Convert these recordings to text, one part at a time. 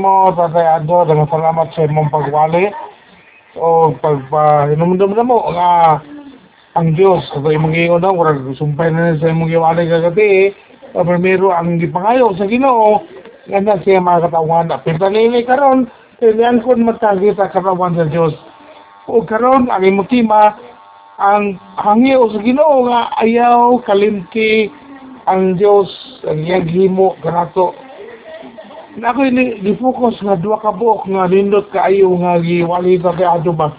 mo tatay Ado dengan salamat sa imong pagwali. O pagpahinumdum na mo nga ang Dios ato imong giingon murag sumpay na sa imong giwali kagabi o primero ang gipangayo sa Ginoo nga na siya mga katawan. Na pinanili karon kailangan kon matagi sa katawan sa Dios o karon ang imong tima ang hangyo sa Ginoo nga ayaw kalimti ang Dios ang iyang kanato na ako ni gi-focus nga duha ka buok nga nindot kaayo nga giwali sa kay ba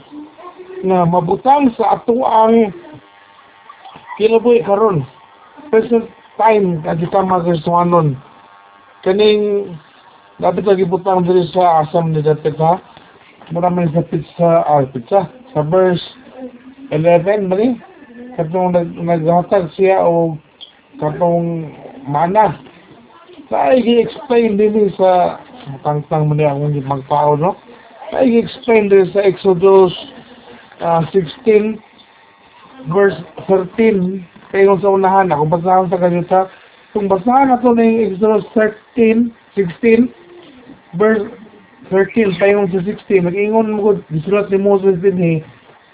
nga mabutang sa ato ang kinabuhi karon. Present time nga kita magkasuanon kaning dapat lagi butang diri sa asam ni dapat ha mura man sa pizza ah, pizza. Sa verse 11 mali katong nag naghatag siya o katong mana sa i-explain din sa tangtang mo niya akong magpao, no? Sa i-explain din sa Exodus uh, 16 verse 13 kayo sa unahan ako basahan sa kanyo sa kung basahan na to yung Exodus 13 16 verse 13 payon sa 16 nag-ingon mo gisulat ni Moses din eh.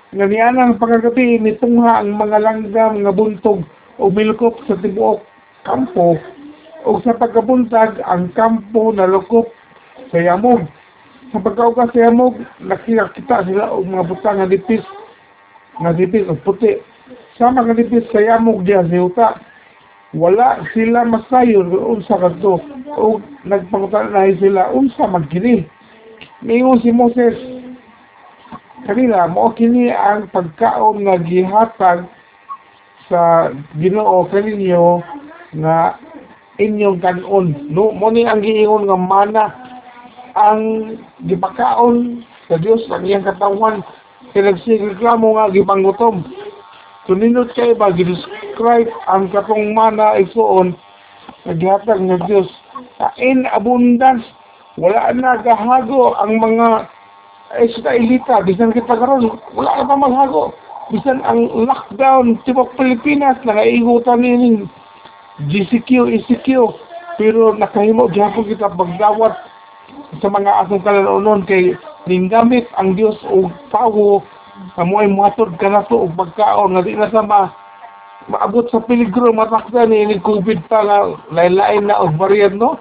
Nga niya ang pagkagabi mitungha ang mga langgam nga buntog o milkop sa tibuok kampo o sa pagkabuntag ang kampo na lukop sa yamog. Sa pagkauga sa yamog, nakikita sila og mga butang nga dipis, nga dipis o puti. Sa mga dipis sa yamog diya sa yuta, wala sila masayon kung unsa kadto o nagpangutan na sila unsa magkini. Ngayon si Moses, kanila mo kini ang pagkaon nga gihatag sa Ginoo kaninyo nga inyong kanon. No, mo ang giingon nga mana ang gipakaon sa Dios ang iyang katawan kay nagsireklamo nga gipanggutom. Tuninot kay ba gi-describe ang katong mana isuon naghatag ng Dios in abundance wala na gahago ang mga Israelita bisan kita karon wala na pa maghago bisan ang lockdown tibok Pilipinas nangaihutan ni GCQ, ECQ, pero nakahimo gyapon kita pagdawat sa mga asong kalanonon kay ninggamit ang Dios og tawo sa mo ay muhatod ka na to og pagkaon nga di na sa ma maabot sa peligro matakda ni ni COVID pa nga lain-lain na og variant no?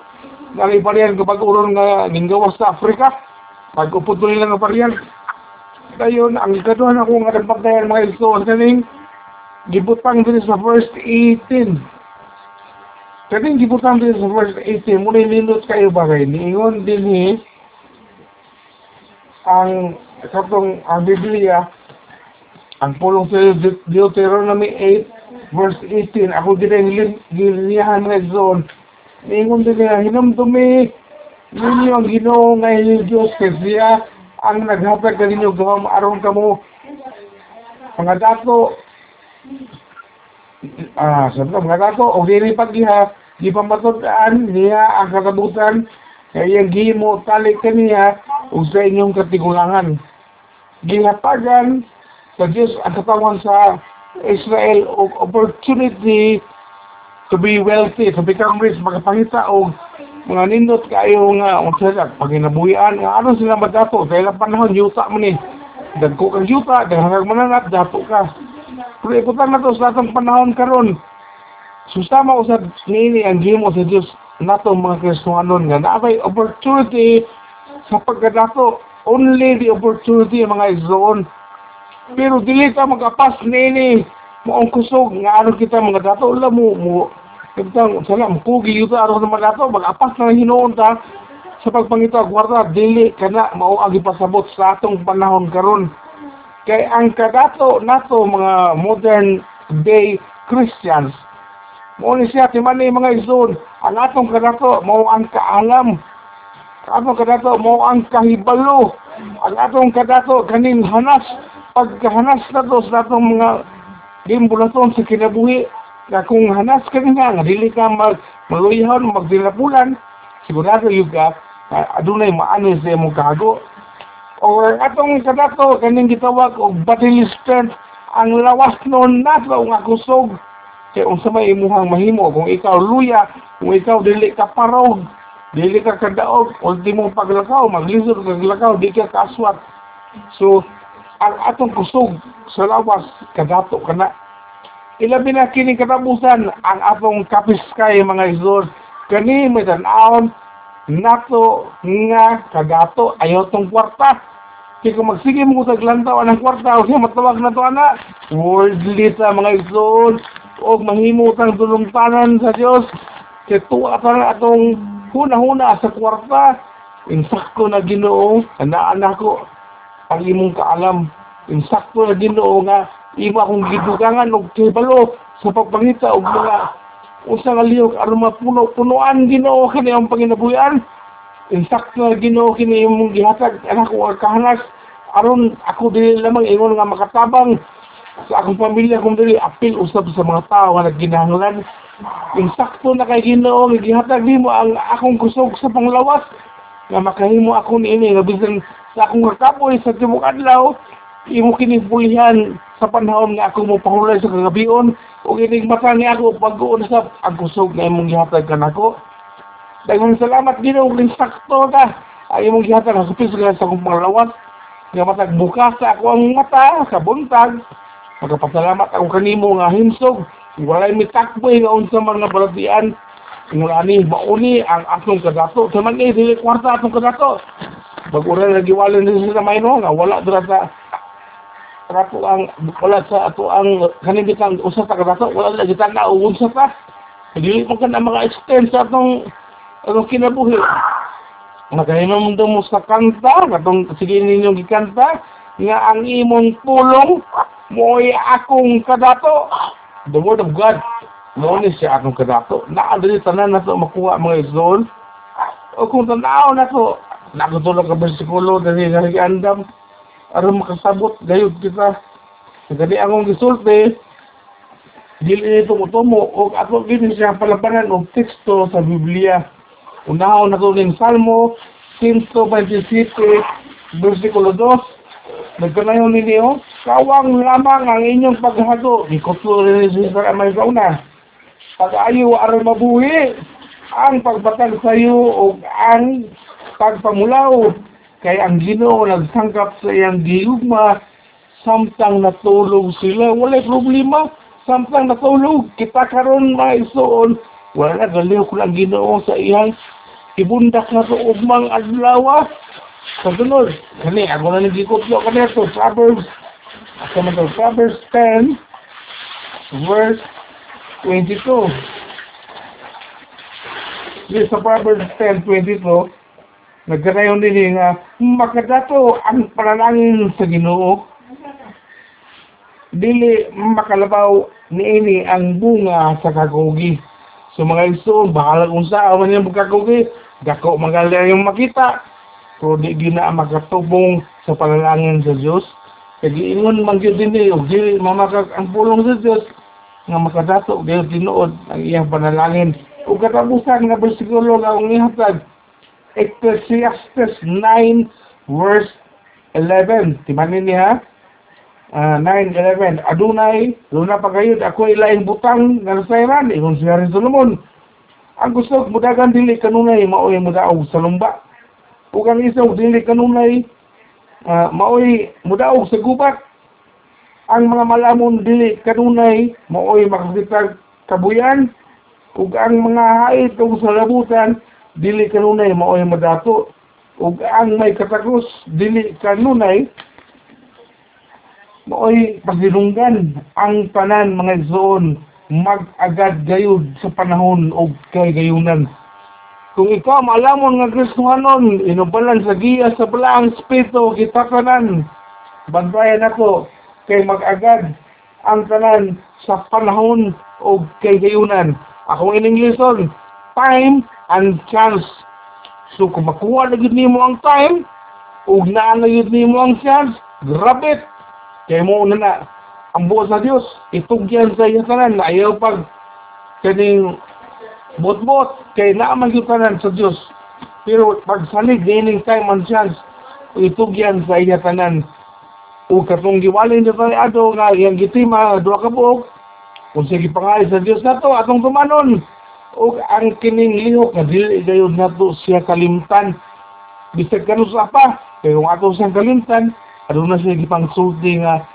Nari variant kapag uron nga ninggawas sa Africa pag upod nila nga variant. Dayon ang ikaduha na ko nga nagpagdayan mga iso kaning gibutang din sa first 18 Kating din sa verse 18, muna nindot kayo ba kayo? Niingon din ni ang katong ang Biblia, ang pulong sa Deuteronomy 8, verse 18, ako din ang gilihan nga zone. Niingon din niya, hinamdumi ninyo ang ginoo nga inyong Diyos kasi ang naghatag ka ninyo gawam aron ka mo mga dato ah, ko, mga dato, o dili pagiha, di pa matudaan niya ang katabutan, kaya gihimo tali kaniya o sa inyong katigulangan. Gihapagan sa Diyos ang katawan sa Israel o opportunity to be wealthy, to become rich, makapangita o mga nindot kayo nga, o sa paginabuhian, nga ano sila madato, dahil ang panahon, yuta mo ni, dagko kang yuta, dahil mananap, dato ka. Pero ikutan na to sa atong panahon karon. Susama usad nini ang gimo sa Dios nato mga Kristiyanon nga naabay opportunity sa pagkadato only the opportunity mga igsoon. Pero dili ka magapas nini mo kusog nga ano kita mga dato la mo mo kita sala mo kugi yuta aron mga dato magapas na hinuon ta sa pagpangita gwarda dili kana mao ang ipasabot sa atong panahon karon kay ang kadato nato mga modern day Christians mo ni siya ti man mga izon ang atong kadato mo ang kaalam ang atong kadato mo ang kahibalo. Ang atong kadato kaning hanas pagkahanas nato sa atong mga gimbulaton sa kinabuhi na kung hanas ka nga nga dili ka mag maluyahon magdilapulan sigurado yung ka adunay maano sa imong kago o atong kadato kaning gitawag og bodily strength ang lawas nun nato nga kusog. Kay unsa may imuhang mahimo kung ikaw luya kung ikaw dili ka parog dili ka kadaog ultimo paglakaw maglisod kag lakaw di ka kaswat. So ang atong kusog sa lawas kadato kana ilabi na kini katapusan ang atong kapiskay mga isor kani may tan-awon nato nga kagato ayaw tong kwarta. Kaya kung magsige mo sa glantaw anang kwarta? O siya matawag na to ana. Worldly sa mga isor o mahimutang tulungtanan sa Dios kaya tuwa pa atong huna-huna sa kwarta. Insakto na ginoo anak ko ang imong kaalam insakto na ginoo nga imo akong gidugangan og kibalo sa pagpangita og mga usa nga liyog aron mapuno punuan ginoo kini ang panginabuyan insakto ginoo kini imong gihatag anak ko kahanas. Aron ako dili lamang ingon nga makatabang sa akong pamilya kung dili apil usab sa mga tao nga nagginahanglan insakto na kay Ginoo gihatag nimo ang akong kusog sa panglawas nga makahimo ako niini nga bisan sa akong kapoy sa tibok adlaw imo kini pulihan sa panahon nga ako mo pahulay sa kagabion ug inig mata ni ako pag-uon sa ang kusog nga imong gihatag kanako daghang salamat Ginoo ug insakto ka ay imong gihatag sa piso sa akong panglawas nga matag bukas sa ako ang mata sa buntag Magpasalamat ako kanimo nga himsog. Walay mitakboy nga unsa man nga balatian. Ngulani mauni ang atong kadato. Sa man eh, dili kwarta atong kadato. Bagura na giwalin din sa mayno nga wala dira ato ang wala sa ato ang kanin bitang usa ta kadato wala na kita na unsa ta. Dili mo kana mga extend sa atong atong kinabuhi. Nagahinom mo sa kanta, katong sige ninyong gikanta, nga ang imong pulong mo'y akong kadato. The word of God. Noon siya akong kadato. Naadali tanan na to makuha mga isol. O kung tanaw na to, nakatulog ka bersikulo dali nga andam aron makasabot gayud kita. Kani akong gisulti, dili ito mo tumo o ato din siya palabanan og teksto sa Biblia. Unahon na to ning Salmo 127 versikulo 2 Nagkanayon ninyo, kawang lamang ang inyong paghago. Ikutlo rin sa may kauna. Pag-ayo aron mabuhi, ang pagbatag sa iyo o ang pagpamulaw. Kay ang ginoo nagsangkap sa iyang giyugma, samtang natulog sila. Walay problema, samtang natulog. Kita karon maisuon, wala na ko lang ginoo sa iyang ibundak na to ugmang adlaw. Sa sunod, kani, ako na nagikutlo ka nito, Proverbs, ako to, Proverbs 10, verse 22. Di sa Proverbs 10, 22, nagkarayon din nga, makadato ang panalangin sa ginoo, dili makalabaw ni ini ang bunga sa kakugi. So mga iso, bahala kung saan man yung kakugi, dako magaling yung makita, pero di di na makatubong sa panalangin sa Diyos. Kaya giingon man yun din eh, di mamakag ang pulong sa Diyos, nga makadato, di tinuod ang iyang panalangin. O katapusan nga bersikulo nga ang ihatag, Ecclesiastes 9 verse 11. Timanin niya, uh, 9-11. Adunay, luna pa kayo, ako ilaing butang nga nasayran, ingon siya rin Solomon. Ang gusto, mudagan dili kanunay, maoy mudaog sa lumba ug ang isang dili kanunay uh, maoy mudaog sa gubat ang mga malamon dili kanunay maoy makasitag kabuyan ug ang mga hait ug sa labutan dili kanunay maoy madato. Ug ang may katagos dili kanunay maoy pasilunggan ang tanan mga igsoon mag-agad gayud sa panahon og kay gayunan. Kung ikaw malamon nga Kristohanon, inubalan sa giya sa balaang spirito, kita kanan, bantayan ako, kay mag-agad ang tanan sa panahon o kay gayunan. Akong in-Englisson, time and chance. So kung makuha na yun nimo ang time, ug naa na yun nimo ang chance, grabit. Kaya mo na na, ang buo sa Diyos, itugyan sa iyo tanan, na ayaw pag kaning bot-bot. Kay naaman yung tanan sa Diyos. Pero pagsalig gaining time and chance itugyan sa iya tanan. O katong giwalin sa tayo ato nga iyang gitima duha ka buok. Kung sige pangali sa Diyos na to atong tumanon o ang kining lihok nga dili gayon nato siya kalimtan. Bisag kanon sa apa pero kung ato siyang kalimtan aduna siya gipangsulti nga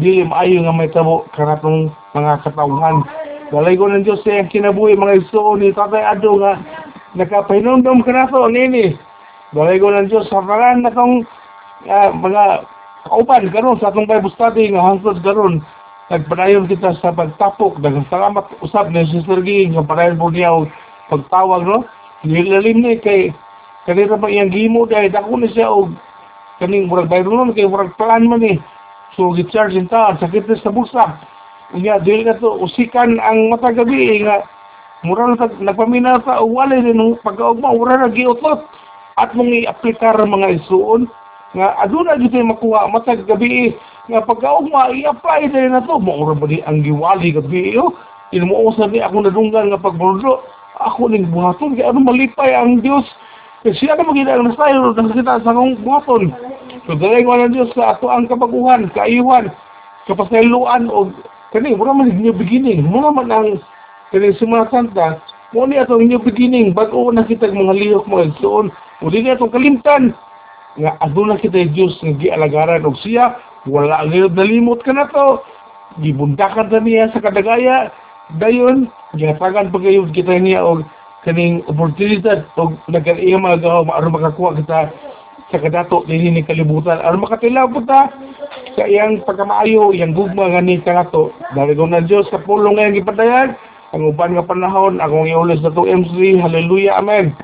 dili maayo nga may tabo kanatong mga katawhan Dalay ko ng Diyos sa kinabuhi mga iso ni Tatay Ado nga nakapahinumdum ka na to nini. Dalay ko ng Diyos sa pangan na tong ah, mga kaupan karon sa atong Bible study nga hangtod karon nagpadayon kita sa pagtapok. Daghang salamat usab ni Sister Ging nga padayon po niya pagtawag no? Nilalim ni kay kanira pa iyang gimo dahil dako ni siya og kaning murag bayron kay murag plan man ni so gicharge ta sakit na sa bulsa. Nga, dili na to, usikan ang mata gabi, eh, nga, mura na nagpamina sa uwalay din, nung pagkaugma, mura na giutot, at mong i-aplikar mga isuon, nga, aduna dito makuha, mata gabi, eh, nga, pagkaugma, i-apply din na to, maura ba di ang giwali gabi, eh, oh, Inumusap ni ako nadunggan nga pagbulo, ako ning buhaton, kaya ano malipay ang Diyos, kasi siya na magiging ang nasayo, nakakita sa akong buhaton. So, dalay ko ng Diyos sa ato ang kapaguhan, kaiwan, kapasayloan, o kani mura man new beginning. Mura man ang kani Semana Santa. Mo ni atong new beginning. Bag-o na kita mga lihok mga igsoon uli ni atong kalimtan. Nga aduna kita Dios nga gialagaran. Og siya wala gyud nalimot ka na to. Gibundakan ta niya sa kadagaya. Dayon gihatagan pagayud kita niya og kaning oportunidad og nagkaiya mga gawa maaron makakuha kita sa kadato dinhi ni kalibutan. Aron makatilaw po ta sa iyang pagkamaayo, iyang gugma nga ni kanato. Daligaw na Diyos, kapulong nga yung ipadayan, ang uban nga panahon, akong iulis na to MC, hallelujah, amen.